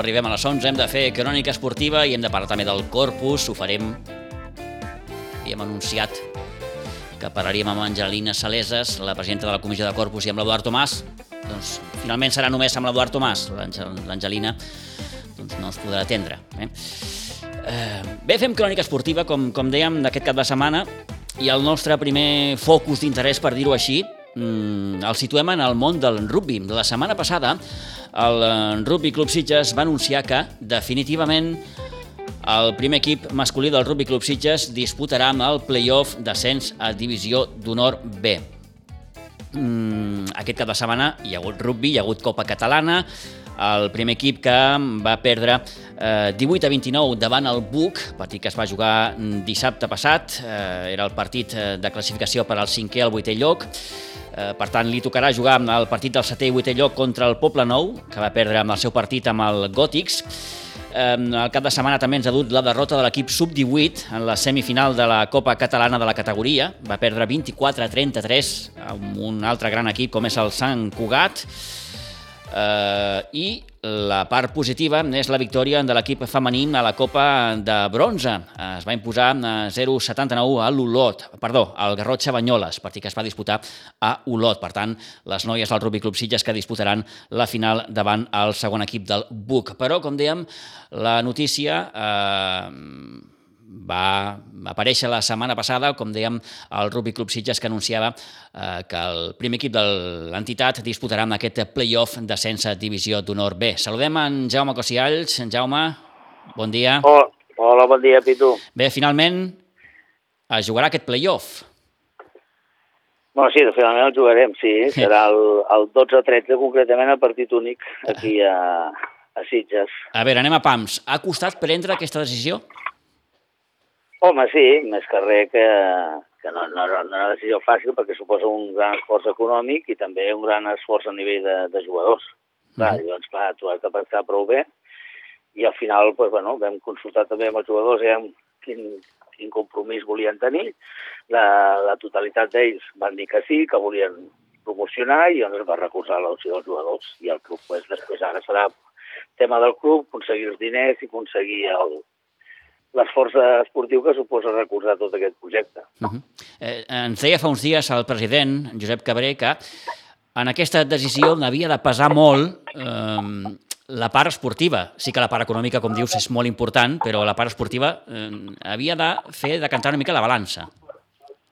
arribem a les 11, hem de fer crònica esportiva i hem de parlar també del Corpus. Ho farem... Havíem anunciat que parlaríem amb Angelina Saleses, la presidenta de la Comissió de Corpus, i amb l'Eduard Tomàs. Doncs finalment serà només amb l'Eduard Tomàs. L'Angelina doncs, no es podrà atendre. Eh? Eh, bé, fem crònica esportiva, com, com dèiem, d'aquest cap de setmana, i el nostre primer focus d'interès, per dir-ho així, mm, el situem en el món del rugby. La setmana passada, el eh, Rugby Club Sitges va anunciar que, definitivament, el primer equip masculí del Rugby Club Sitges disputarà amb el play-off d'ascens a Divisió d'Honor B. Mm, aquest cap de setmana hi ha hagut rugby, hi ha hagut Copa Catalana, el primer equip que va perdre eh, 18 a 29 davant el Buc, partit que es va jugar dissabte passat, eh, era el partit eh, de classificació per al cinquè al vuitè lloc, eh, per tant li tocarà jugar el partit del setè i vuitè lloc contra el Poble Nou, que va perdre amb el seu partit amb el Gòtics, el cap de setmana també ens ha dut la derrota de l'equip sub-18 en la semifinal de la Copa Catalana de la categoria. Va perdre 24 a 33 amb un altre gran equip com és el Sant Cugat. Uh, I la part positiva és la victòria de l'equip femení a la Copa de Bronze. Uh, es va imposar 0-79 a l'Olot, perdó, al Garrotxa Banyoles, partit que es va disputar a Olot. Per tant, les noies del Rugby Club Sitges que disputaran la final davant el segon equip del BUC. Però, com dèiem, la notícia... Uh, va aparèixer la setmana passada, com dèiem, el Rugby Club Sitges que anunciava eh, que el primer equip de l'entitat disputarà en aquest play-off d'ascens a Divisió d'Honor B. Saludem en Jaume Cosialls. En Jaume, bon dia. Hola, hola bon dia, Pitu. Bé, finalment es jugarà aquest play-off. Bueno, sí, finalment el jugarem, sí. sí. Serà el, el 12-13, concretament, el partit únic aquí a, a Sitges. A veure, anem a pams. Ha costat prendre aquesta decisió? Home, sí, més que res que, que no, no, no és una decisió fàcil perquè suposa un gran esforç econòmic i també un gran esforç a nivell de, de jugadors. Clar, mm. Llavors, clar, tu has de pensar prou bé i al final pues, bueno, vam consultar també amb els jugadors eh, quin, quin compromís volien tenir. La, la totalitat d'ells van dir que sí, que volien promocionar i llavors va recolzar l'opció dels jugadors. I el club pues, després ara serà tema del club, aconseguir els diners i aconseguir el, l'esforç esportiu que suposa recolzar tot aquest projecte. Uh -huh. eh, ens deia fa uns dies el president, Josep Cabré, que en aquesta decisió n'havia de pesar molt eh, la part esportiva. Sí que la part econòmica, com dius, és molt important, però la part esportiva eh, havia de fer de cantar una mica la balança.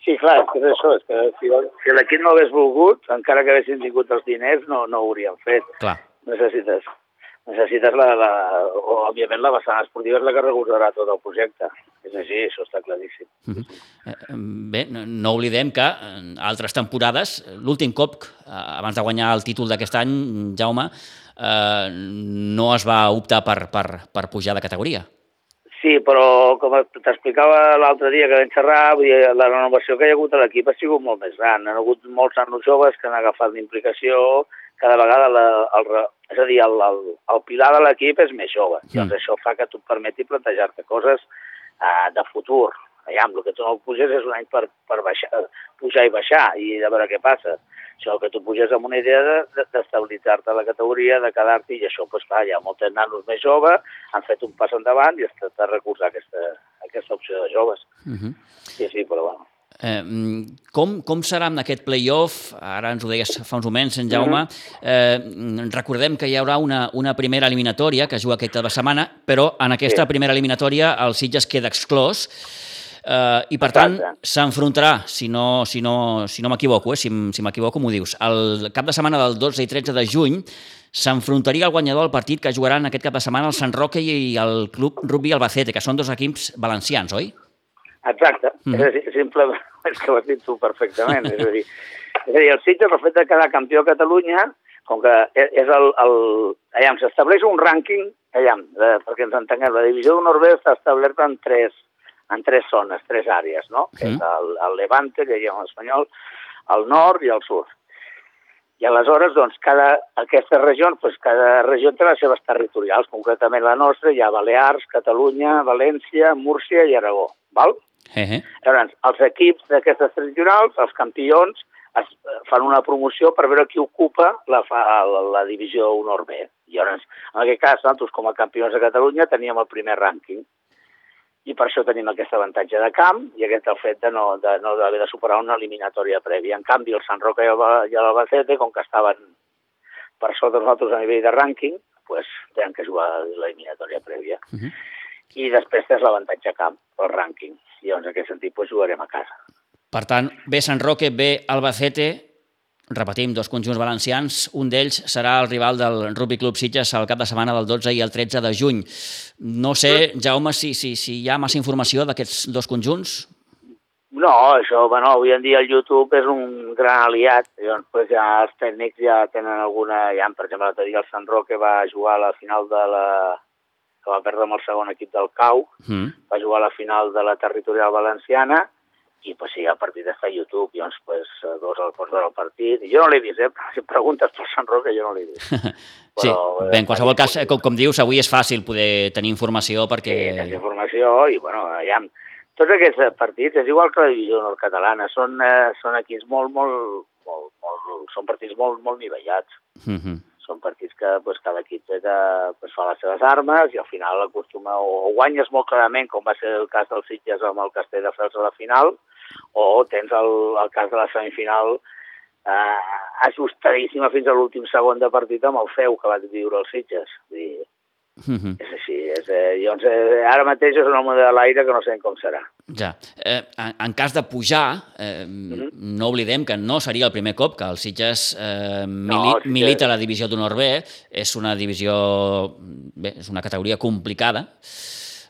Sí, clar, és que és això, és que si, si l'equip no hagués volgut, encara que haguessin tingut els diners, no, no ho hauríem fet. Clar. Necessites necessites la, la, o, òbviament la vessant esportiva és la que recolzarà tot el projecte. És així, això està claríssim. Mhm. -huh. Bé, no, no oblidem que en altres temporades, l'últim cop, eh, abans de guanyar el títol d'aquest any, Jaume, eh, no es va optar per, per, per pujar de categoria. Sí, però com t'explicava l'altre dia que vam xerrar, vull dir, la renovació que hi ha hagut a l'equip ha sigut molt més gran. Hi ha hagut molts nanos joves que han agafat l'implicació, cada vegada la, el, és a dir, el, el, el pilar de l'equip és més jove. Mm. Doncs això fa que tu et permeti plantejar-te coses uh, de futur. Aviam, el que tu no puges és un any per, per baixar, pujar i baixar i de veure què passa. Això que tu puges amb una idea d'estabilitzar-te de, de, a la categoria, de quedar-t'hi, i això, doncs clar, hi ha molts nanos més joves, han fet un pas endavant i has de recolzar aquesta, aquesta opció de joves. Mm -hmm. Sí, sí, però bueno. Eh, com, com serà en aquest play-off? Ara ens ho deies fa uns moments, en Jaume. Eh, recordem que hi haurà una, una primera eliminatòria que es juga aquesta setmana, però en aquesta sí. primera eliminatòria el Sitges queda exclòs eh, i, per tant, s'enfrontarà, si no, si no, si no m'equivoco, eh, si, si m'equivoco m'ho dius, el cap de setmana del 12 i 13 de juny s'enfrontaria el guanyador al partit que jugaran aquest cap de setmana el Sant Roque i el Club Rugby Albacete, que són dos equips valencians, oi? Exacte, mm. és, a dir, simple, és que ho has dit tu perfectament. és, a dir, és a dir, el Sitges, el fet de quedar campió a Catalunya, com que e, és el... el allà, s'estableix un rànquing, allà, de, perquè ens entenguem, la divisió d'un nord està establerta en tres, en tres zones, tres àrees, no? Mm. Que és el, el Levante, que hi ha en espanyol, el nord i el sud. I aleshores, doncs, cada, aquesta regió, doncs, cada regió té les seves territorials. Concretament la nostra hi ha Balears, Catalunya, València, Múrcia i Aragó. Val? Uh -huh. Llavors, els equips d'aquestes tradicionals, els campions, es, fan una promoció per veure qui ocupa la, la, la divisió honor B. I llavors, en aquest cas, nosaltres com a campions de Catalunya teníem el primer rànquing i per això tenim aquest avantatge de camp i aquest el fet de no de, no haver de superar una eliminatòria prèvia. En canvi, el Sant Roca i l'Albacete, com que estaven per sota nosaltres a nivell de rànquing, pues, tenen que jugar l'eliminatòria prèvia. Uh -huh. I després tens l'avantatge camp, el rànquing. I llavors, en aquest sentit, pues, jugarem a casa. Per tant, bé Sant Roque, bé Albacete, repetim, dos conjunts valencians. Un d'ells serà el rival del Rugby Club Sitges al cap de setmana del 12 i el 13 de juny. No sé, Jaume, si, si, si hi ha massa informació d'aquests dos conjunts. No, això, bueno, avui en dia el YouTube és un gran aliat. Llavors, pues, ja els tècnics ja tenen alguna... Ja, per exemple, l'altre dia el Sant Roque va jugar a la final de la que va perdre amb el segon equip del CAU, mm. va jugar a la final de la territorial valenciana, i pues, sí, el partit està a YouTube, i llavors pues, dos al pots veure el partit. I jo no l'he vist, eh? Si preguntes per Sant Roque, jo no l'he vist. Però, sí, eh, bé, en qualsevol cas, com, com dius, avui és fàcil poder tenir informació perquè... Sí, tenir informació i, bueno, ja, tots aquests partits, és igual que la divisió nord-catalana, són, eh, són equips molt, molt, molt, molt, són partits molt, molt nivellats. Mm -hmm. Són partits que pues, cada equip té de, pues, fa les seves armes i al final acostuma o, o guanyes molt clarament, com va ser el cas del Sitges amb el Castell de Fels a la final, o tens el, el cas de la semifinal eh, ajustadíssima fins a l'últim segon de partit amb el feu que va viure els Sitges. Vull dir, Uh -huh. És així. És, eh, llavors, eh, ara mateix és una moneda de l'aire que no sé com serà. Ja. Eh, en, en cas de pujar, eh, uh -huh. no oblidem que no seria el primer cop que el Sitges eh, mili no, milita a la divisió d'honor B. És una divisió... Bé, és una categoria complicada.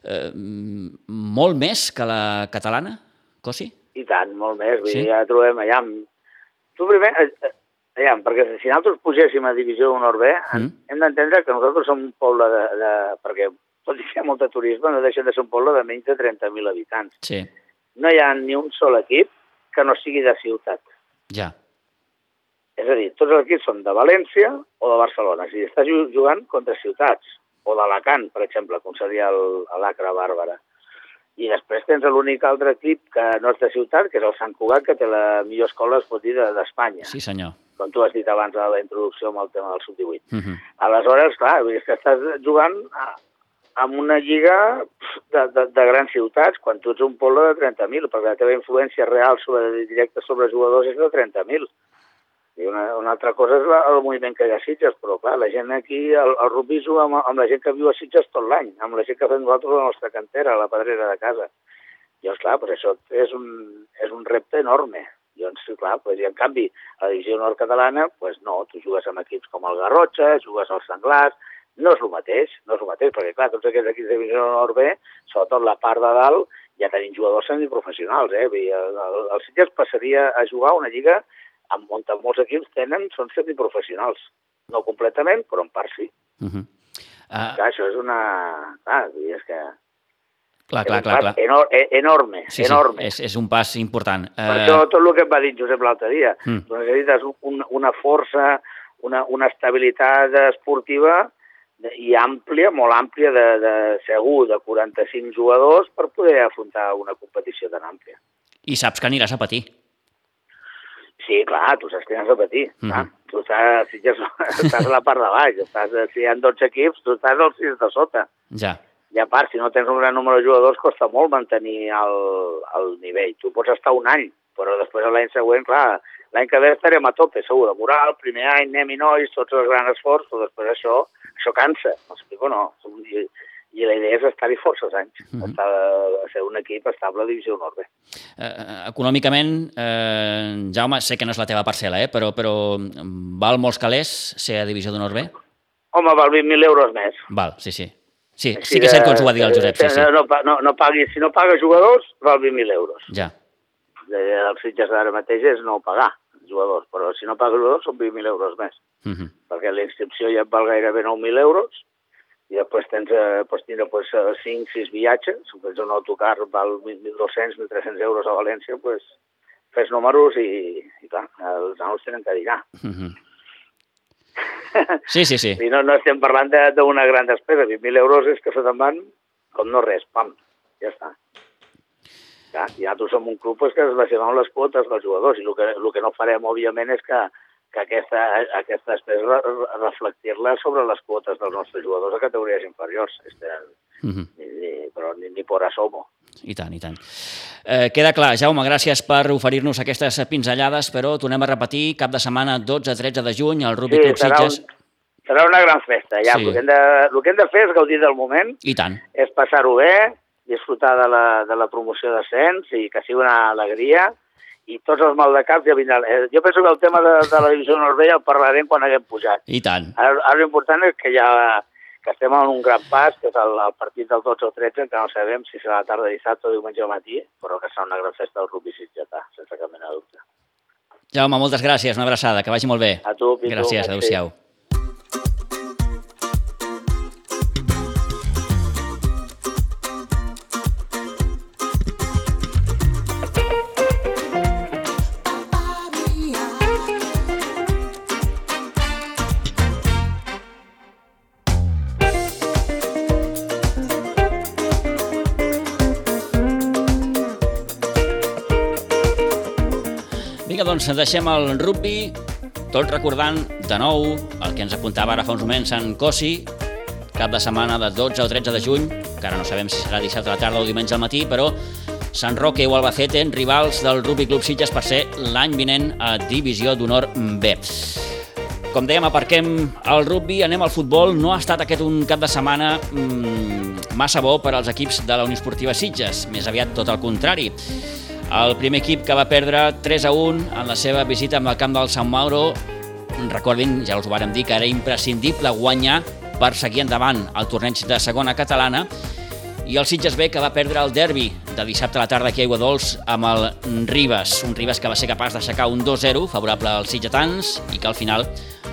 Eh, molt més que la catalana, Cosi? I tant, molt més. Vull sí? dir, ja trobem allà... Tu primer, eh, Aviam, perquè si nosaltres pugéssim a Divisió Honor B, mm. hem d'entendre que nosaltres som un poble de... de perquè tot i que hi ha molt de turisme, no deixa de ser un poble de menys de 30.000 habitants. Sí. No hi ha ni un sol equip que no sigui de ciutat. Ja. És a dir, tots els equips són de València o de Barcelona. Si estàs jugant contra ciutats, o d'Alacant, per exemple, com seria l'Acre Bàrbara. I després tens l'únic altre equip que no és de ciutat, que és el Sant Cugat, que té la millor escola, es pot dir, d'Espanya. Sí, senyor com tu has dit abans a la introducció amb el tema del sub-18. Uh -huh. Aleshores, clar, és que estàs jugant a, amb una lliga de, de, de grans ciutats, quan tu ets un poble de 30.000, perquè la teva influència real sobre, directa sobre jugadors és de 30.000. I una, una altra cosa és la, el moviment que hi ha a Sitges, però clar, la gent aquí, el, el rugby juga amb, amb la gent que viu a Sitges tot l'any, amb la gent que fem nosaltres a la nostra cantera, a la pedrera de casa. Llavors, clar, però això és un, és un repte enorme. Sí, clar, pues, i en canvi, a la divisió nord-catalana, pues no, tu jugues amb equips com el Garrotxa, jugues als Senglars, no és el mateix, no és el mateix, perquè clar, tots aquests equips de divisió nord B, sobretot la part de dalt, ja tenim jugadors semiprofessionals, eh? Vull dir, el, el, el Sitges passaria a jugar una lliga amb on molts equips tenen, són semiprofessionals. No completament, però en part sí. Uh -huh. uh... Clar, això és una... Clar, és que Clar, clar, clar, clar. Enor e-, enorme, sí, enorme. Sí, és, és un pas important. Per uh... això tot el que em va dir Josep l'altre dia, mm. tu necessites un, una força, una, una estabilitat esportiva i àmplia, molt àmplia, de, de segur, de 45 jugadors per poder afrontar una competició tan àmplia. I saps que aniràs a patir. Sí, clar, tu saps que aniràs a patir. Mm -hmm. Tu estàs, si ja, estàs a la part de baix, estàs, si hi ha 12 equips, tu estàs al 6 de sota. Ja. I a part, si no tens un gran número de jugadors, costa molt mantenir el, el nivell. Tu pots estar un any, però després l'any següent, clar, l'any que ve estarem a tope, segur, de moral, primer any, anem i nois, tots els grans esforços, però després això, això cansa, m'explico, no? I, i la idea és estar-hi forces anys, mm -hmm. estar, ser un equip estable a Divisió Nord. Eh, econòmicament, eh, Jaume, sé que no és la teva parcel·la, eh, però, però val molts calés ser a Divisió d'Honor B? Home, val 20.000 euros més. Val, sí, sí. Sí, sí que és cert que ens ho va dir el Josep, sí, sí. No, no, no pagui, si no paga jugadors, val 20.000 euros. Ja. Els Sitges ara mateix és no pagar jugadors, però si no paga jugadors són 20.000 euros més. Uh -huh. Perquè la inscripció ja et val gairebé 9.000 euros i després tens, eh, pots tindre pues, 5, 6 viatges, si tens un autocar val 1.200, 1.300 euros a València, pues, fes números i, i clar, els nanos tenen que dinar. Uh -huh. Sí, sí, sí. I no, no estem parlant d'una gran despesa. 20.000 euros és que se te'n van com no res, pam, ja està. està. I nosaltres som un club pues, que relacionem les quotes dels jugadors i el que, el que no farem, òbviament, és que, que aquesta, aquesta després re, reflectir-la sobre les quotes dels nostres jugadors a categories inferiors. Este, mm -hmm. ni, però ni, ni por asomo. I tant, i tant. Eh, queda clar, Jaume, gràcies per oferir-nos aquestes pinzellades, però tornem a repetir, cap de setmana 12-13 de juny, al Rugby Sí, Club serà, un, Sitges. serà una gran festa. Ja, Sí. el, que hem de, el que hem de fer és gaudir del moment, I tant. és passar-ho bé, disfrutar de la, de la promoció d'ascens i que sigui una alegria i tots els maldecaps ja vindran. Eh, Jo penso que el tema de, de la divisió nord-vella el parlarem quan haguem pujat. I tant. Ara, ara l'important és que ja que estem en un gran pas, que és el, el partit del 12 o 13, que no sabem si serà la tarda de dissabte o diumenge al matí, però que serà una gran festa del rugby sitgetà, sense cap mena de dubte. Jaume, moltes gràcies, una abraçada, que vagi molt bé. A tu, Pitu, Gràcies, adeu-siau. Vinga, doncs deixem el rugby, tot recordant de nou el que ens apuntava ara fa uns moments en Cosi, cap de setmana de 12 o 13 de juny, que ara no sabem si serà dissabte a la tarda o diumenge al matí, però Sant Roque o Albacete, rivals del Rugby Club Sitges per ser l'any vinent a Divisió d'Honor B. Com dèiem, aparquem el rugby, anem al futbol. No ha estat aquest un cap de setmana mmm, massa bo per als equips de la Unió Esportiva Sitges, més aviat tot el contrari. El primer equip que va perdre 3 a 1 en la seva visita amb el camp del Sant Mauro, recordin, ja us ho vàrem dir, que era imprescindible guanyar per seguir endavant al torneig de segona catalana, i el Sitges B que va perdre el derbi de dissabte a la tarda aquí a Aigua Dols amb el Ribes, un Ribes que va ser capaç d'aixecar un 2-0 favorable als sitgetans i que al final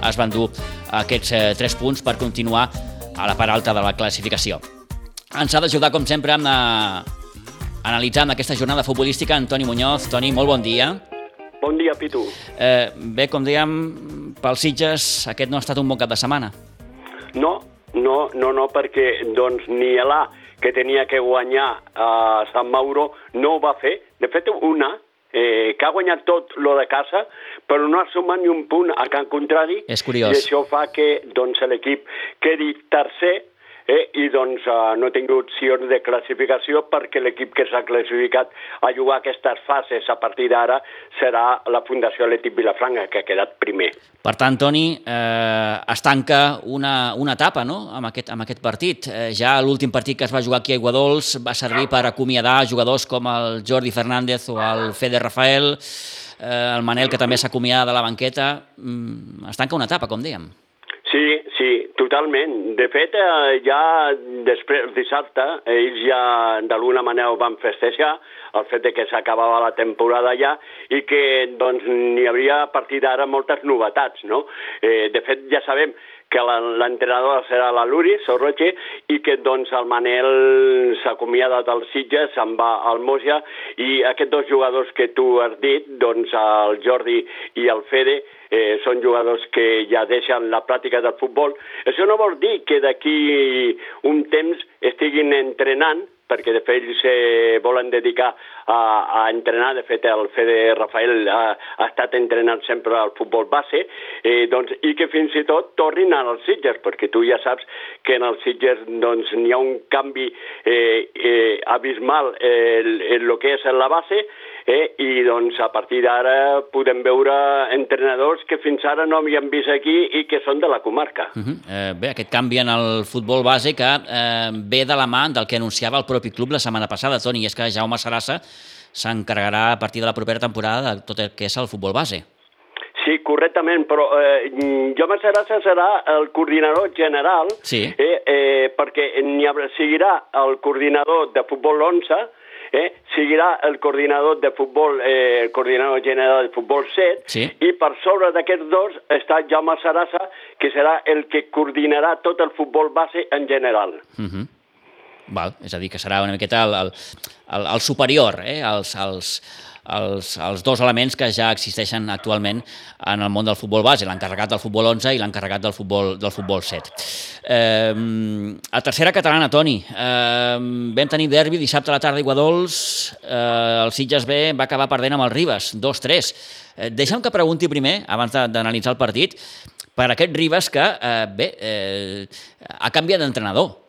es van dur aquests eh, 3 punts per continuar a la part alta de la classificació. Ens ha d'ajudar, com sempre, amb eh, analitzant aquesta jornada futbolística Antoni Muñoz. Toni, molt bon dia. Bon dia, Pitu. Eh, bé, com dèiem, pels Sitges aquest no ha estat un bon cap de setmana. No, no, no, no, perquè doncs, ni l'A, que tenia que guanyar a Sant Mauro, no ho va fer. De fet, una, eh, que ha guanyat tot lo de casa, però no ha sumat ni un punt a Can Contrari. És curiós. I això fa que doncs, l'equip quedi tercer eh, i doncs eh, no ha tingut opcions de classificació perquè l'equip que s'ha classificat a jugar aquestes fases a partir d'ara serà la Fundació Atlètic Vilafranca, que ha quedat primer. Per tant, Toni, eh, es tanca una, una etapa no? amb, aquest, amb aquest partit. Eh, ja l'últim partit que es va jugar aquí a Aiguadols va servir per acomiadar jugadors com el Jordi Fernández o el Fede Rafael, eh, el Manel, que també s'acomiada de la banqueta. Mm, es tanca una etapa, com dèiem. Sí, totalment. De fet, eh, ja després, dissabte, ells ja d'alguna manera ho van festejar, el fet de que s'acabava la temporada ja i que doncs n'hi hauria a partir d'ara moltes novetats, no? Eh, de fet, ja sabem que l'entrenador serà la Luri Sorroche i que doncs el Manel s'acomiada del Sitges, se'n va al Mosia i aquests dos jugadors que tu has dit, doncs el Jordi i el Fede, eh, són jugadors que ja deixen la pràctica del futbol. Això no vol dir que d'aquí un temps estiguin entrenant, perquè de fet ells se volen dedicar a, a entrenar, de fet el Fede Rafael ha, ha estat entrenant sempre al futbol base, eh, doncs, i que fins i tot tornin als Sitges, perquè tu ja saps que en els Sitges doncs, n'hi ha un canvi eh, eh, abismal eh, en el que és en la base, eh, i doncs a partir d'ara podem veure entrenadors que fins ara no havíem vist aquí i que són de la comarca. Uh -huh. eh, bé, aquest canvi en el futbol base que eh, ve de la mà del que anunciava el propi club la setmana passada, Toni, i és que Jaume Sarassa s'encarregarà a partir de la propera temporada de tot el que és el futbol base. Sí, correctament, però eh, Jaume Sarassa serà el coordinador general, Sí. eh, eh, perquè n'hi seguirà el coordinador de futbol 11, eh, seguirà el coordinador de futbol, eh, el coordinador general de futbol 7, Sí. i per sobre d'aquests dos està Jaume Sarassa, que serà el que coordinarà tot el futbol base en general. Uh -huh. Val, és a dir, que serà una miqueta el, el, el, el superior eh, als, als, els, els dos elements que ja existeixen actualment en el món del futbol base, l'encarregat del futbol 11 i l'encarregat del futbol, del futbol 7. Eh, a tercera catalana, Toni, eh, vam tenir derbi dissabte a la tarda a Iguadols, eh, el Sitges B va acabar perdent amb el Ribes, 2-3. Eh, deixa'm que pregunti primer, abans d'analitzar el partit, per aquest Ribes que, eh, bé, eh, ha canviat d'entrenador.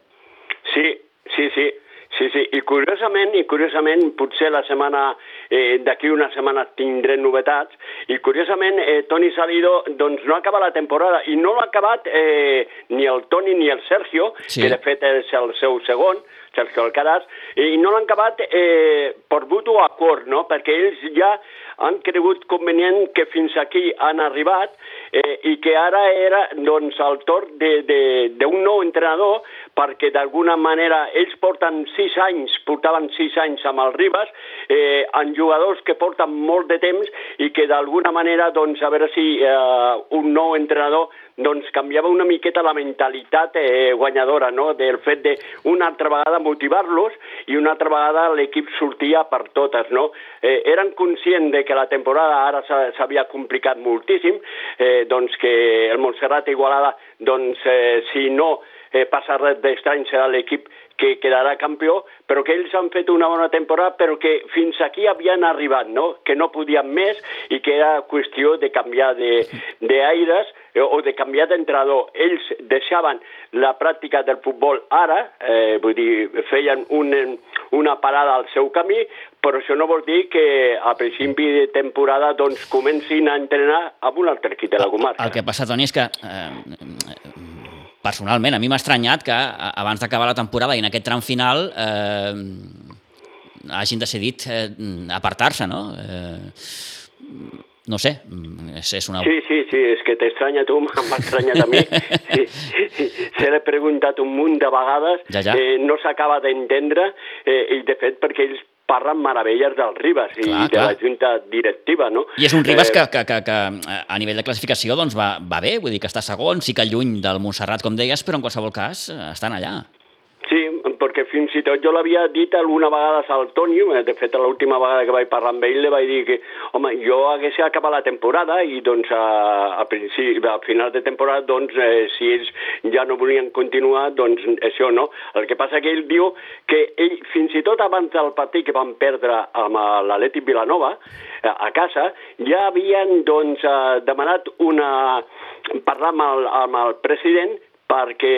Sí, i curiosament, i curiosament, potser la setmana, eh, d'aquí una setmana tindrem novetats, i curiosament eh, Toni Salido doncs no acaba la temporada, i no l'ha acabat eh, ni el Toni ni el Sergio, sí. que de fet és el seu segon, Sergio Alcaraz, i no l'han acabat eh, per mutu acord, no? perquè ells ja han cregut convenient que fins aquí han arribat eh, i que ara era doncs, el torn d'un nou entrenador perquè d'alguna manera ells porten sis anys, portaven sis anys amb el Ribas, eh, amb jugadors que porten molt de temps i que d'alguna manera, doncs, a veure si eh, un nou entrenador doncs canviava una miqueta la mentalitat eh, guanyadora, no? del fet de una altra vegada motivar-los i una altra vegada l'equip sortia per totes. No? Eh, eren conscients de que la temporada ara s'havia complicat moltíssim, eh, doncs que el Montserrat Igualada, doncs, eh, si no eh, passa res d'estrany, serà l'equip que quedarà campió, però que ells han fet una bona temporada, però que fins aquí havien arribat, no? que no podien més i que era qüestió de canviar d'aires eh, o de canviar d'entrenador. Ells deixaven la pràctica del futbol ara, eh, vull dir, feien un, una parada al seu camí, però això no vol dir que a principi de temporada doncs, comencin a entrenar amb un altre equip de la comarca. El que passa, Toni, és que eh, personalment, a mi m'ha estranyat que abans d'acabar la temporada i en aquest tram final eh, hagin decidit eh, apartar-se, no? Eh, no sé, és, és una... Sí, sí, sí, és que t'estranya tu, m'ha estranyat a mi. Sí, sí, se l'he preguntat un munt de vegades, ja, ja. Eh, no s'acaba d'entendre, eh, i de fet perquè ells parlen meravelles del Ribas i clar, de clar. la junta directiva, no? I és un Ribas eh, que, que, que, que a nivell de classificació doncs va, va bé, vull dir que està segon, sí que lluny del Montserrat, com deies, però en qualsevol cas eh, estan allà. Sí, perquè fins i tot jo l'havia dit alguna vegada al Toni, eh, de fet l'última vegada que vaig parlar amb ell li vaig dir que, home, jo hagués acabat la temporada i doncs a, a, principi, a final de temporada, doncs eh, si ells ja no volien continuar, doncs això no. El que passa que ell diu que ell, fins i tot abans del partit que van perdre amb l'Atlètic Vilanova, eh, a casa, ja havien doncs, eh, demanat una parlar amb el, amb el president perquè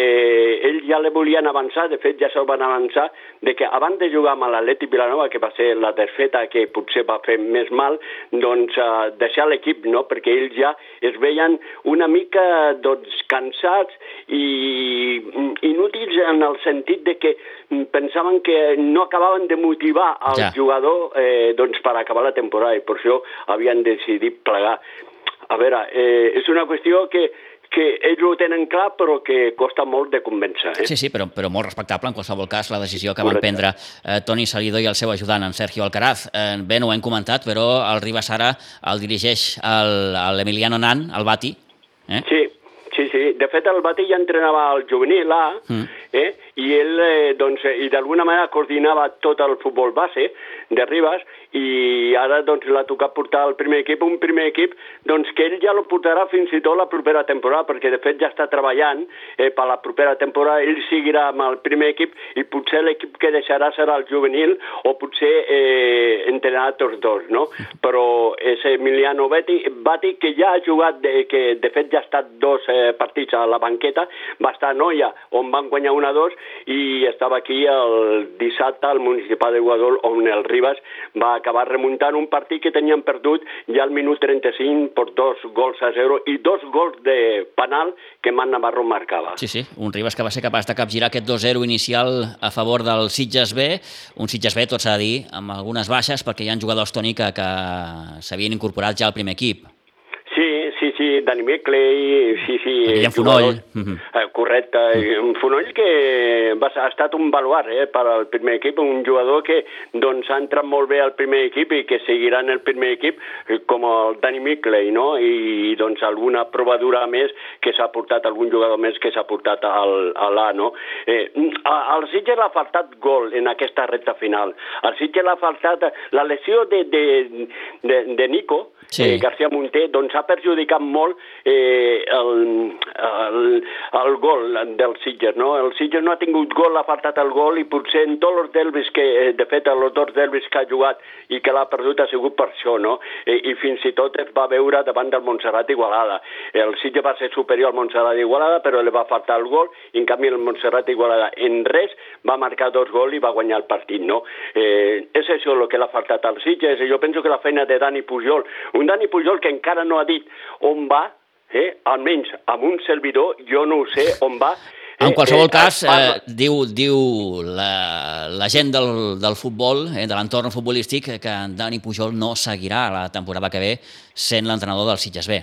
ell ja le volien avançar, de fet ja se'l van avançar, de que abans de jugar amb l'Atleti Vilanova, que va ser la desfeta que potser va fer més mal, doncs uh, deixar l'equip, no? perquè ells ja es veien una mica doncs, cansats i inútils en el sentit de que pensaven que no acabaven de motivar el ja. jugador eh, doncs, per acabar la temporada i per això havien decidit plegar. A veure, eh, és una qüestió que que ells ho tenen clar però que costa molt de convèncer. Eh? Sí, sí, però, però molt respectable en qualsevol cas la decisió que Correcte. van prendre eh, Toni Salidor i el seu ajudant, en Sergio Alcaraz. Eh, bé, no ho hem comentat, però el Ribas ara el dirigeix l'Emiliano Nan, el Bati. Eh? Sí, sí, sí. De fet, el Bati ja entrenava al juvenil A, mm. eh? i ell, eh, doncs, i d'alguna manera coordinava tot el futbol base de Ribas, i ara doncs l'ha tocat portar al primer equip, un primer equip doncs que ell ja lo portarà fins i tot la propera temporada, perquè de fet ja està treballant eh, per la propera temporada, ell seguirà amb el primer equip i potser l'equip que deixarà serà el juvenil o potser eh, entrenar tots dos, no? Però és Emiliano Bati, Bati que ja ha jugat, de, que de fet ja ha estat dos eh, partits a la banqueta, va estar a Noia, on van guanyar una dos, i estava aquí el dissabte al municipal de Guadol, on el Ribas va acabar remuntant un partit que tenien perdut ja al minut 35 per dos gols a zero i dos gols de penal que Man Navarro marcava. Sí, sí, un Ribas que va ser capaç de capgirar aquest 2-0 inicial a favor del Sitges B, un Sitges B, tot s'ha de dir, amb algunes baixes, perquè hi ha jugadors, Toni, que, que s'havien incorporat ja al primer equip. Sí, Dani Meckley, sí, sí. Guillem Fonoll. Eh, correcte. Un Fonoll que va, ha estat un baluart eh, per al primer equip, un jugador que doncs, ha entrat molt bé al primer equip i que seguirà en el primer equip eh, com el Dani Meckley, no? I, doncs alguna provadura més que s'ha portat, algun jugador més que s'ha portat al, a l'A, no? Eh, al Sitges l'ha faltat gol en aquesta recta final. Al Sitges l'ha faltat la lesió de, de, de, de Nico, sí. eh, García Monter, doncs ha perjudicat molt eh, el, el, el gol del Sitges, no? El Sitges no ha tingut gol, ha faltat el gol i potser en tots els derbis que, eh, de fet, els dos derbis que ha jugat i que l'ha perdut ha sigut per això, no? I, i fins i tot es va veure davant del Montserrat Igualada. El Sitges va ser superior al Montserrat Igualada, però li va faltar el gol, i en canvi el Montserrat Igualada en res va marcar dos gols i va guanyar el partit, no? Eh, és això el que l'ha faltat al Sitges, jo penso que la feina de Dani Pujol, un Dani Pujol que encara no ha dit on va, eh? almenys amb un servidor, jo no ho sé on va, en qualsevol eh, cas, eh, diu, diu la, la gent del, del futbol, eh, de l'entorn futbolístic, que en Dani Pujol no seguirà la temporada que ve sent l'entrenador del Sitges B.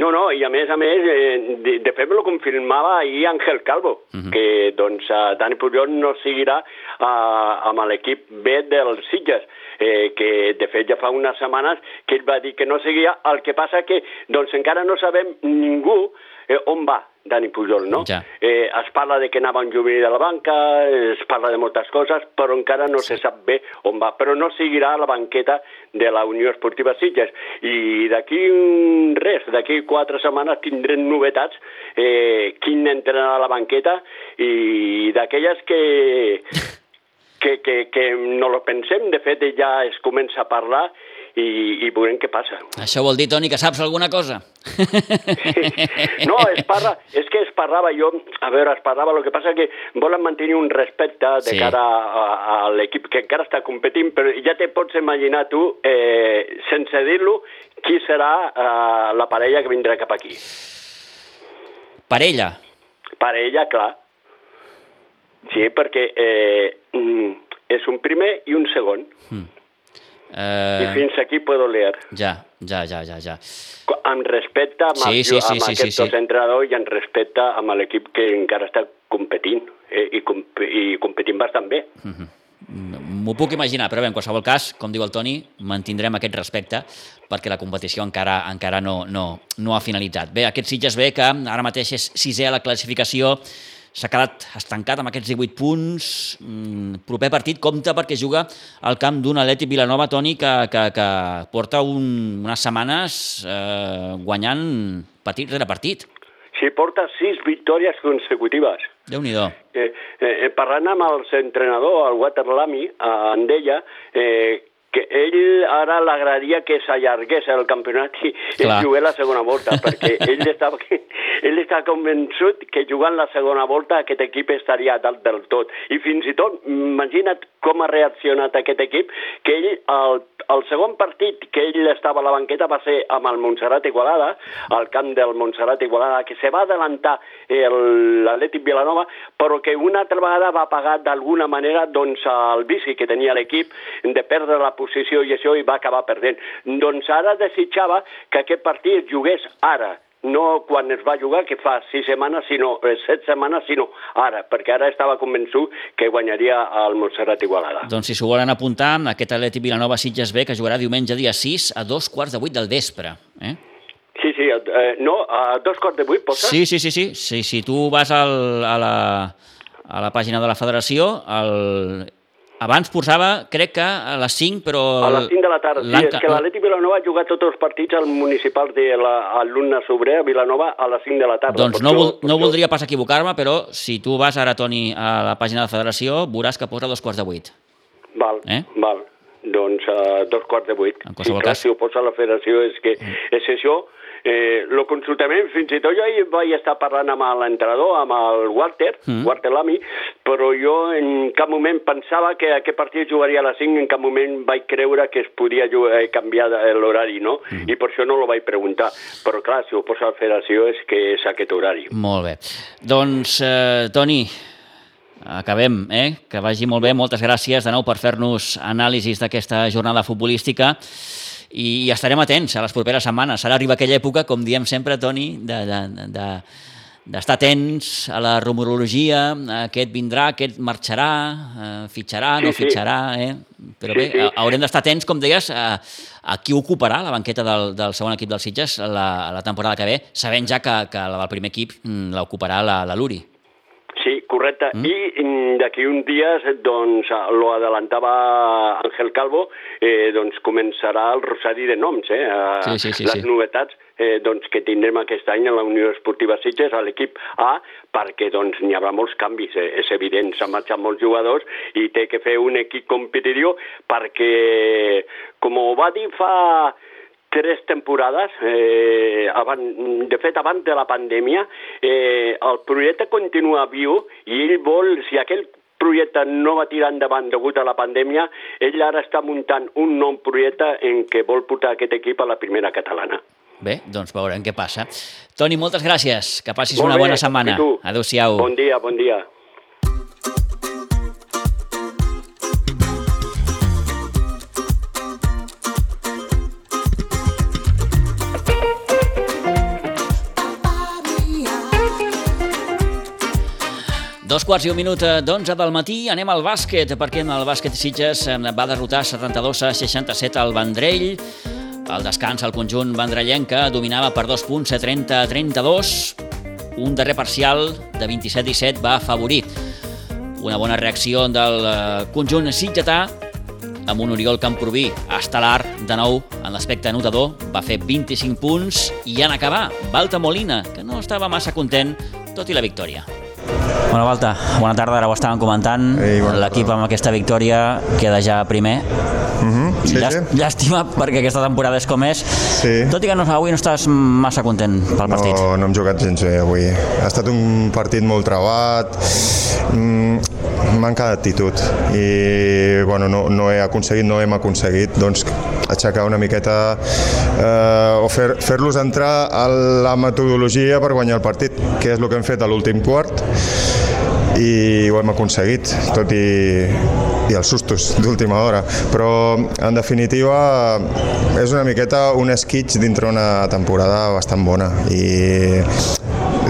No, no, i a més a més, eh, de, de fet lo confirmava ahir Àngel Calvo, uh mhm. -huh. que doncs Dani Pujol no seguirà eh, amb l'equip B del Sitges, eh, que de fet ja fa unes setmanes que ell va dir que no seguia, el que passa que doncs encara no sabem ningú eh, on va Dani Pujol, no? Ja. Eh, es parla de que anava un jubilee de la banca, es parla de moltes coses, però encara no sí. se sap bé on va. Però no seguirà a la banqueta de la Unió Esportiva Sitges. I d'aquí res, d'aquí quatre setmanes tindrem novetats, eh, quin entrarà a la banqueta i d'aquelles que que, que, que no lo pensem, de fet ja es comença a parlar i, i veurem què passa. Això vol dir, Toni, que saps alguna cosa? No, es parla, és que es parlava jo, a veure, es parlava, el que passa que volen mantenir un respecte de sí. cara a, a l'equip que encara està competint, però ja te pots imaginar tu, eh, sense dir-lo, qui serà eh, la parella que vindrà cap aquí. Parella? Parella, clar. Sí, perquè eh, mm, és un primer i un segon. Mm. Eh... I fins aquí puedo leer. Ja, ja, ja, ja. ja. Amb respecte amb, sí, sí, sí, amb sí, aquest sí, sí. entrenador i amb respecte amb l'equip que encara està competint eh, i, comp i competint bastant bé. Mm -hmm. M'ho puc imaginar, però bé, en qualsevol cas, com diu el Toni, mantindrem aquest respecte perquè la competició encara encara no, no, no ha finalitzat. Bé, aquest Sitges B, que ara mateix és sisè a la classificació, s'ha quedat estancat amb aquests 18 punts. Mm, proper partit compta perquè juga al camp d'un Atleti Vilanova, Toni, que, que, que porta un, unes setmanes eh, guanyant partit rere partit. Sí, porta sis victòries consecutives. Déu-n'hi-do. Eh, eh, parlant amb el entrenador, el Walter Lamy, eh, en deia eh, que ell ara l'agradaria que s'allargués el campionat i Clar. jugués la segona volta, perquè ell estava, ell està convençut que jugant la segona volta aquest equip estaria dalt del tot. I fins i tot, imagina't com ha reaccionat aquest equip, que ell, el, el segon partit que ell estava a la banqueta va ser amb el Montserrat Igualada, al camp del Montserrat Igualada, que se va adelantar l'Atlètic Vilanova, però que una altra vegada va pagar d'alguna manera doncs, el bici que tenia l'equip de perdre la posició i això i va acabar perdent. Doncs ara desitjava que aquest partit jugués ara, no quan es va jugar, que fa sis setmanes, sinó eh, set setmanes, sinó ara, perquè ara estava convençut que guanyaria el Montserrat Igualada. Doncs si s'ho volen apuntar, aquest Atleti Vilanova Sitges B, que jugarà diumenge dia 6 a dos quarts de vuit del vespre. Eh? Sí, sí, eh, no, a dos quarts de vuit, posa? Sí, sí, sí, sí, sí, si tu vas al, a, la, a la pàgina de la federació, el, abans posava, crec que a les 5, però... A les 5 de la tarda, sí, és que l'Atleti Vilanova ha jugat tots els partits al municipal de l'alumne Sobrer a Vilanova a les 5 de la tarda. Doncs no, vol, no voldria pas equivocar-me, però si tu vas ara, Toni, a la pàgina de la federació, veuràs que posa dos quarts de vuit. Val, eh? val. Doncs uh, dos quarts de vuit. En qualsevol cas... Si ho posa la federació és que mm. és això, eh, lo consultament, fins i tot jo hi vaig estar parlant amb l'entrenador, amb el Walter, mm. Walter Lamy, però jo en cap moment pensava que aquest partit jugaria a les 5, en cap moment vaig creure que es podia jugar, eh, canviar l'horari, no? Mm. I per això no lo vaig preguntar. Però clar, si ho posa la federació és que és aquest horari. Molt bé. Doncs, eh, Toni, acabem, eh? Que vagi molt bé. Moltes gràcies de nou per fer-nos anàlisis d'aquesta jornada futbolística i, i estarem atents a les properes setmanes. Ara arriba aquella època, com diem sempre, Toni, de, de, de, d'estar atents a la rumorologia, aquest vindrà, aquest marxarà, eh, fitxarà, sí, no fitxarà, eh? Però bé, sí, sí. haurem d'estar atents, com deies, a, a qui ocuparà la banqueta del, del segon equip dels Sitges la, la temporada que ve, sabent ja que, que la del primer equip mm, l'ocuparà la, la Luri. Sí, correcte. Mm. I mm, d'aquí un dia, doncs, lo adelantava Ángel Calvo, eh, doncs començarà el rosari de noms, eh? Sí, sí, sí, les sí. novetats eh, doncs, que tindrem aquest any a la Unió Esportiva Sitges, a l'equip A, perquè doncs, n'hi haurà molts canvis, eh, és evident, s'han marxat molts jugadors i té que fer un equip competitiu perquè, com ho va dir fa tres temporades, eh, abans, de fet abans de la pandèmia, eh, el projecte continua viu i ell vol, si aquell projecte no va tirar endavant degut a la pandèmia, ell ara està muntant un nou projecte en què vol portar aquest equip a la primera catalana. Bé, doncs veurem què passa. Toni, moltes gràcies. Que passis Molt una bé. bona setmana. Adéu-siau. Bon dia, bon dia. Dos quarts i un minut d'onze del matí, anem al bàsquet, perquè en el bàsquet Sitges eh, va derrotar 72 a 67 al Vendrell. Al descans, el conjunt vendrellenca dominava per dos punts, 30 a 32. Un darrer parcial de 27-17 va afavorir una bona reacció del eh, conjunt sitgetà amb un Oriol Camproví estel·lar de nou en l'aspecte anotador, va fer 25 punts i en acabar, Balta Molina, que no estava massa content, tot i la victòria. Bona volta, bona tarda, ara ho estàvem comentant. L'equip amb aquesta victòria queda ja primer. Uh -huh. sí, Llàst sí. Llàstima perquè aquesta temporada és com és. Sí. Tot i que no, avui no estàs massa content pel partit. No, no hem jugat gens bé avui. Ha estat un partit molt trebat, mm, manca d'actitud i bueno, no, no he aconseguit, no hem aconseguit doncs, aixecar una miqueta eh, o fer- fer-los fer entrar a la metodologia per guanyar el partit, que és el que hem fet a l'últim quart i ho hem aconseguit, tot i, i els sustos d'última hora. Però, en definitiva, és una miqueta un esquitx dintre una temporada bastant bona i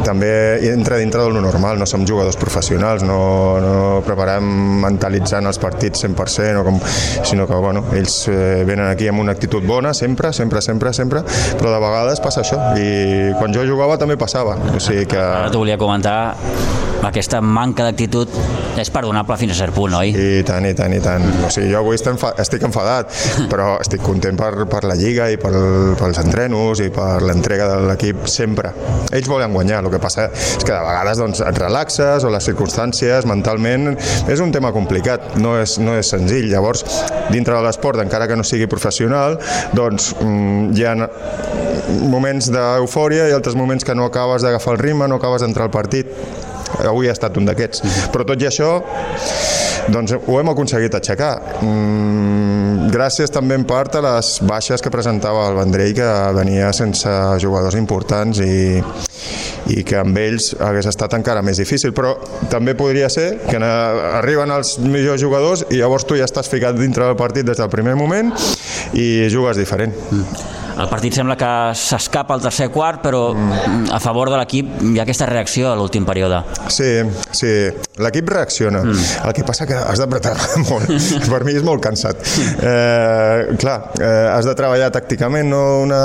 també entra dintre del normal, no som jugadors professionals, no, no preparem mentalitzant els partits 100%, o com, sinó que bueno, ells eh, venen aquí amb una actitud bona, sempre, sempre, sempre, sempre, però de vegades passa això, i quan jo jugava també passava, o sigui que... Ara t'ho volia comentar, aquesta manca d'actitud és perdonable fins a cert punt, oi? I tant, i tant, i tant. O sigui, jo avui estic, enfa estic enfadat, però estic content per, per la Lliga i per, pels entrenos i per l'entrega de l'equip sempre. Ells volen guanyar, el que passa és que de vegades doncs, et relaxes o les circumstàncies mentalment és un tema complicat, no és, no és senzill. Llavors, dintre de l'esport, encara que no sigui professional, doncs mm, hi ha moments d'eufòria i altres moments que no acabes d'agafar el ritme, no acabes d'entrar al partit avui ha estat un d'aquests. Però tot i això, doncs ho hem aconseguit aixecar. Mm, gràcies també en part a les baixes que presentava el Vendrell, que venia sense jugadors importants i, i que amb ells hagués estat encara més difícil, però també podria ser que arriben els millors jugadors i llavors tu ja estàs ficat dintre del partit des del primer moment i jugues diferent. Mm. El partit sembla que s'escapa al tercer quart, però mm. a favor de l'equip hi ha aquesta reacció a l'últim període. Sí, sí, l'equip reacciona. Mm. El que passa que has d'apretar molt. per mi és molt cansat. Eh, clar, eh, has de treballar tàcticament, no una,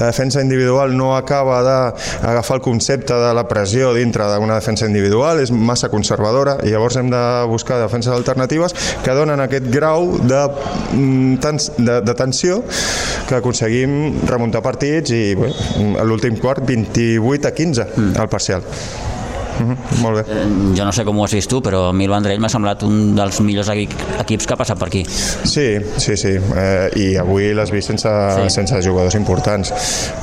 la defensa individual no acaba d'agafar el concepte de la pressió dintre d'una defensa individual, és massa conservadora i llavors hem de buscar defenses alternatives que donen aquest grau de, de, de tensió que aconseguim remuntar partits i l'últim quart 28 a 15 mm. al parcial. Mm -hmm, molt bé. Eh, jo no sé com ho has vist tu, però a mi el Vendrell m'ha semblat un dels millors equips que ha passat per aquí. Sí, sí, sí. Eh, I avui l'has vist sense, sí. sense jugadors importants.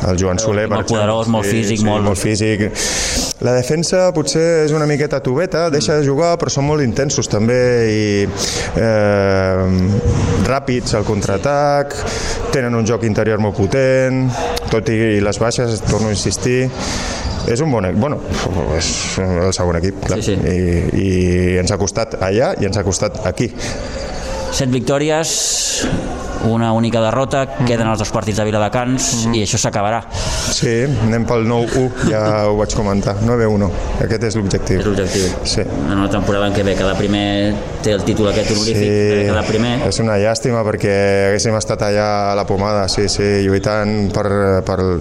El Joan Soler, per exemple. Poderós, molt físic, sí, molt... molt físic. La defensa potser és una miqueta tubeta, deixa de jugar, però són molt intensos també i eh, ràpids al contraatac, tenen un joc interior molt potent, tot i les baixes, torno a insistir, és un bon equip, bueno, és el segon equip, clar. Sí, sí. I, I ens ha costat allà i ens ha costat aquí. Set victòries, una única derrota, queden els dos partits de Viladecans mm -hmm. i això s'acabarà. Sí, anem pel 9-1, ja ho vaig comentar, 9-1, aquest és l'objectiu. És l'objectiu. Sí. En una temporada en què bé, cada primer té el títol aquest honorífic, Sí, cada primer. és una llàstima perquè haguéssim estat allà a la pomada, sí, sí, lluitant per... per...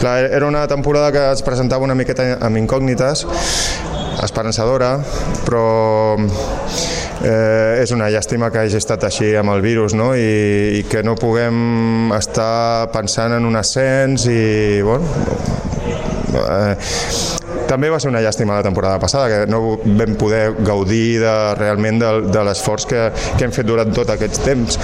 Clar, era una temporada que es presentava una miqueta amb incògnites, esperançadora, però eh, és una llàstima que hagi estat així amb el virus no? I, i que no puguem estar pensant en un ascens i bueno, eh, també va ser una llàstima la temporada passada, que no vam poder gaudir de, realment de, de l'esforç que, que hem fet durant tot aquest temps.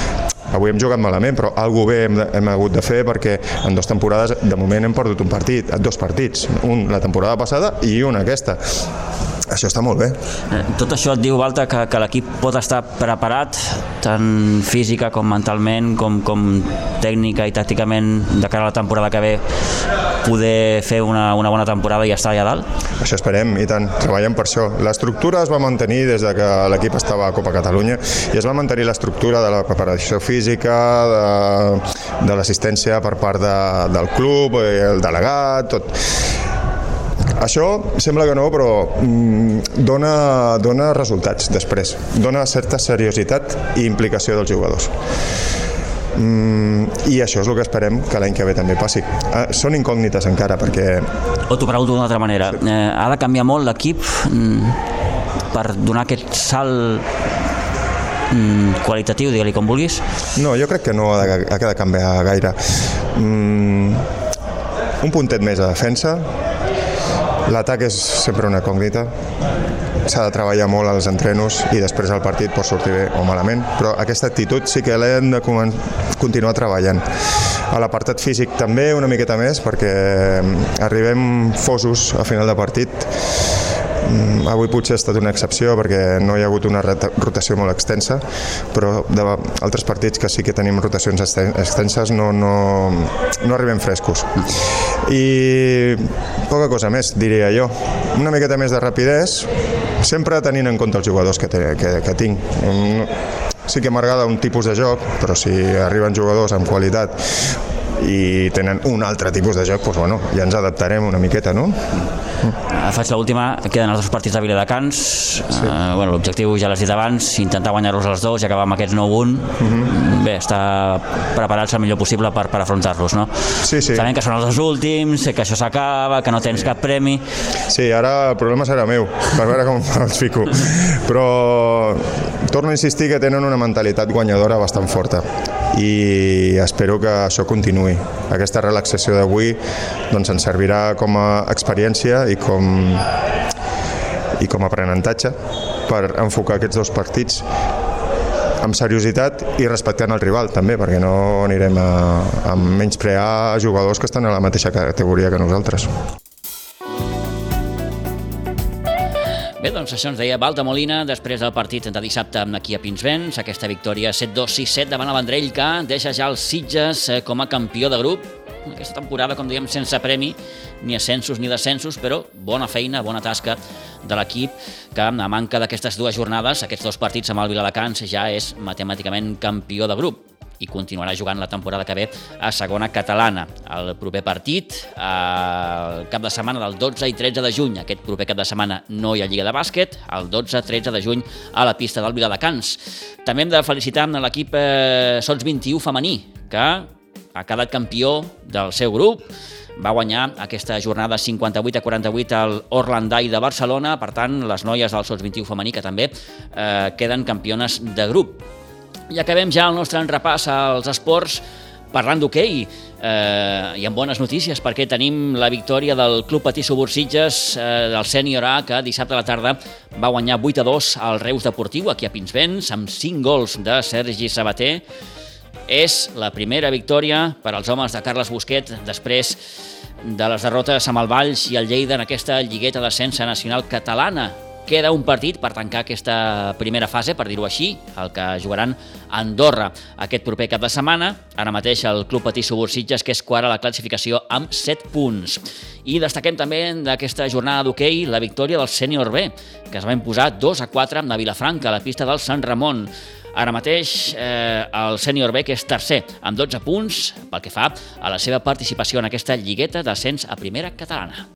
Avui hem jugat malament, però alguna bé hem, hem hagut de fer perquè en dues temporades, de moment, hem perdut un partit, dos partits, un la temporada passada i un aquesta. Això està molt bé. Eh, Tot això et diu, Balta, que, que l'equip pot estar preparat tant física com mentalment, com, com tècnica i tàcticament de cara a la temporada que ve poder fer una, una bona temporada i estar allà dalt? Això esperem, i tant, treballem per això. L'estructura es va mantenir des de que l'equip estava a Copa Catalunya i es va mantenir l'estructura de la preparació física, de, de l'assistència per part de, del club, el delegat, tot. Això sembla que no, però mm, dona, dona resultats després, dona certa seriositat i implicació dels jugadors. Mm, I això és el que esperem que l'any que ve també passi. Ah, són incògnites encara, perquè O t'ho pregunto d'una altra manera. Eh, ha de canviar molt l'equip mm, per donar aquest salt mm, qualitatiu, digue-li com vulguis? no, jo crec que no ha de, ha de canviar gaire. Mm, un puntet més a defensa, l'atac és sempre una incògnita, s'ha de treballar molt als entrenos i després el partit pot sortir bé o malament, però aquesta actitud sí que l'hem de continuar treballant. A l'apartat físic també una miqueta més perquè mm, arribem fosos a final de partit Avui potser ha estat una excepció perquè no hi ha hagut una rota- rotació molt extensa, però de altres partits que sí que tenim rotacions exten- extenses no, no, no arribem frescos. I poca cosa més, diria jo. Una miqueta més de rapidesa, sempre tenint en compte els jugadors que, te, que, que tinc. Mm, Sí que m'agrada un tipus de joc, però si arriben jugadors amb qualitat i tenen un altre tipus de joc, doncs, bueno, ja ens adaptarem una miqueta, no? Eh, Faig l'última, queden els dos partits de Viladecans. Sí. Eh, bueno, L'objectiu ja l'has dit abans, intentar guanyar-los els dos i acabar amb aquests 9-1. Mhm. Bé, estar preparats el millor possible per, per afrontar-los, no? Sí, sí. Sabem que són els dos últims, que això s'acaba, que no tens cap premi. Sí, ara el problema serà meu, per veure com els fico. Però torno a insistir que tenen una mentalitat guanyadora bastant forta i espero que això continuï. Aquesta relaxació d'avui doncs, ens servirà com a experiència i com, i com a aprenentatge per enfocar aquests dos partits amb seriositat i respectant el rival també, perquè no anirem a, a menysprear jugadors que estan a la mateixa categoria que nosaltres. Bé, doncs això ens deia Balta Molina després del partit de dissabte aquí a Pinsbens, aquesta victòria 7-2-6-7 davant el Vendrell que deixa ja els Sitges eh, com a campió de grup. Aquesta temporada, com dèiem, sense premi, ni ascensos ni descensos, però bona feina, bona tasca de l'equip que, a manca d'aquestes dues jornades, aquests dos partits amb el Viladecans, ja és matemàticament campió de grup i continuarà jugant la temporada que ve a segona catalana. El proper partit, el cap de setmana del 12 i 13 de juny. Aquest proper cap de setmana no hi ha Lliga de Bàsquet, el 12-13 de juny a la pista del Viladecans. També hem de felicitar l'equip eh, Sots 21 femení, que ha quedat campió del seu grup, va guanyar aquesta jornada 58 a 48 al Orlandai de Barcelona, per tant, les noies del Sots 21 femení que també eh, queden campiones de grup. I acabem ja el nostre repàs als esports parlant d'hoquei eh, i amb bones notícies perquè tenim la victòria del Club Patí Subursitges eh, del Sènior A que dissabte a la tarda va guanyar 8 a 2 al Reus Deportiu aquí a Pinsbens amb 5 gols de Sergi Sabater és la primera victòria per als homes de Carles Busquet després de les derrotes amb el Valls i el Lleida en aquesta lligueta d'ascensa nacional catalana. Queda un partit per tancar aquesta primera fase, per dir-ho així, el que jugaran a Andorra aquest proper cap de setmana. Ara mateix el Club Patí Subursitges, que és quart a la classificació amb 7 punts. I destaquem també d'aquesta jornada d'hoquei la victòria del Sènior B, que es va imposar 2 a 4 amb la Vilafranca, a la pista del Sant Ramon. Ara mateix eh, el sènior B, que és tercer, amb 12 punts pel que fa a la seva participació en aquesta lligueta d'ascens a primera catalana.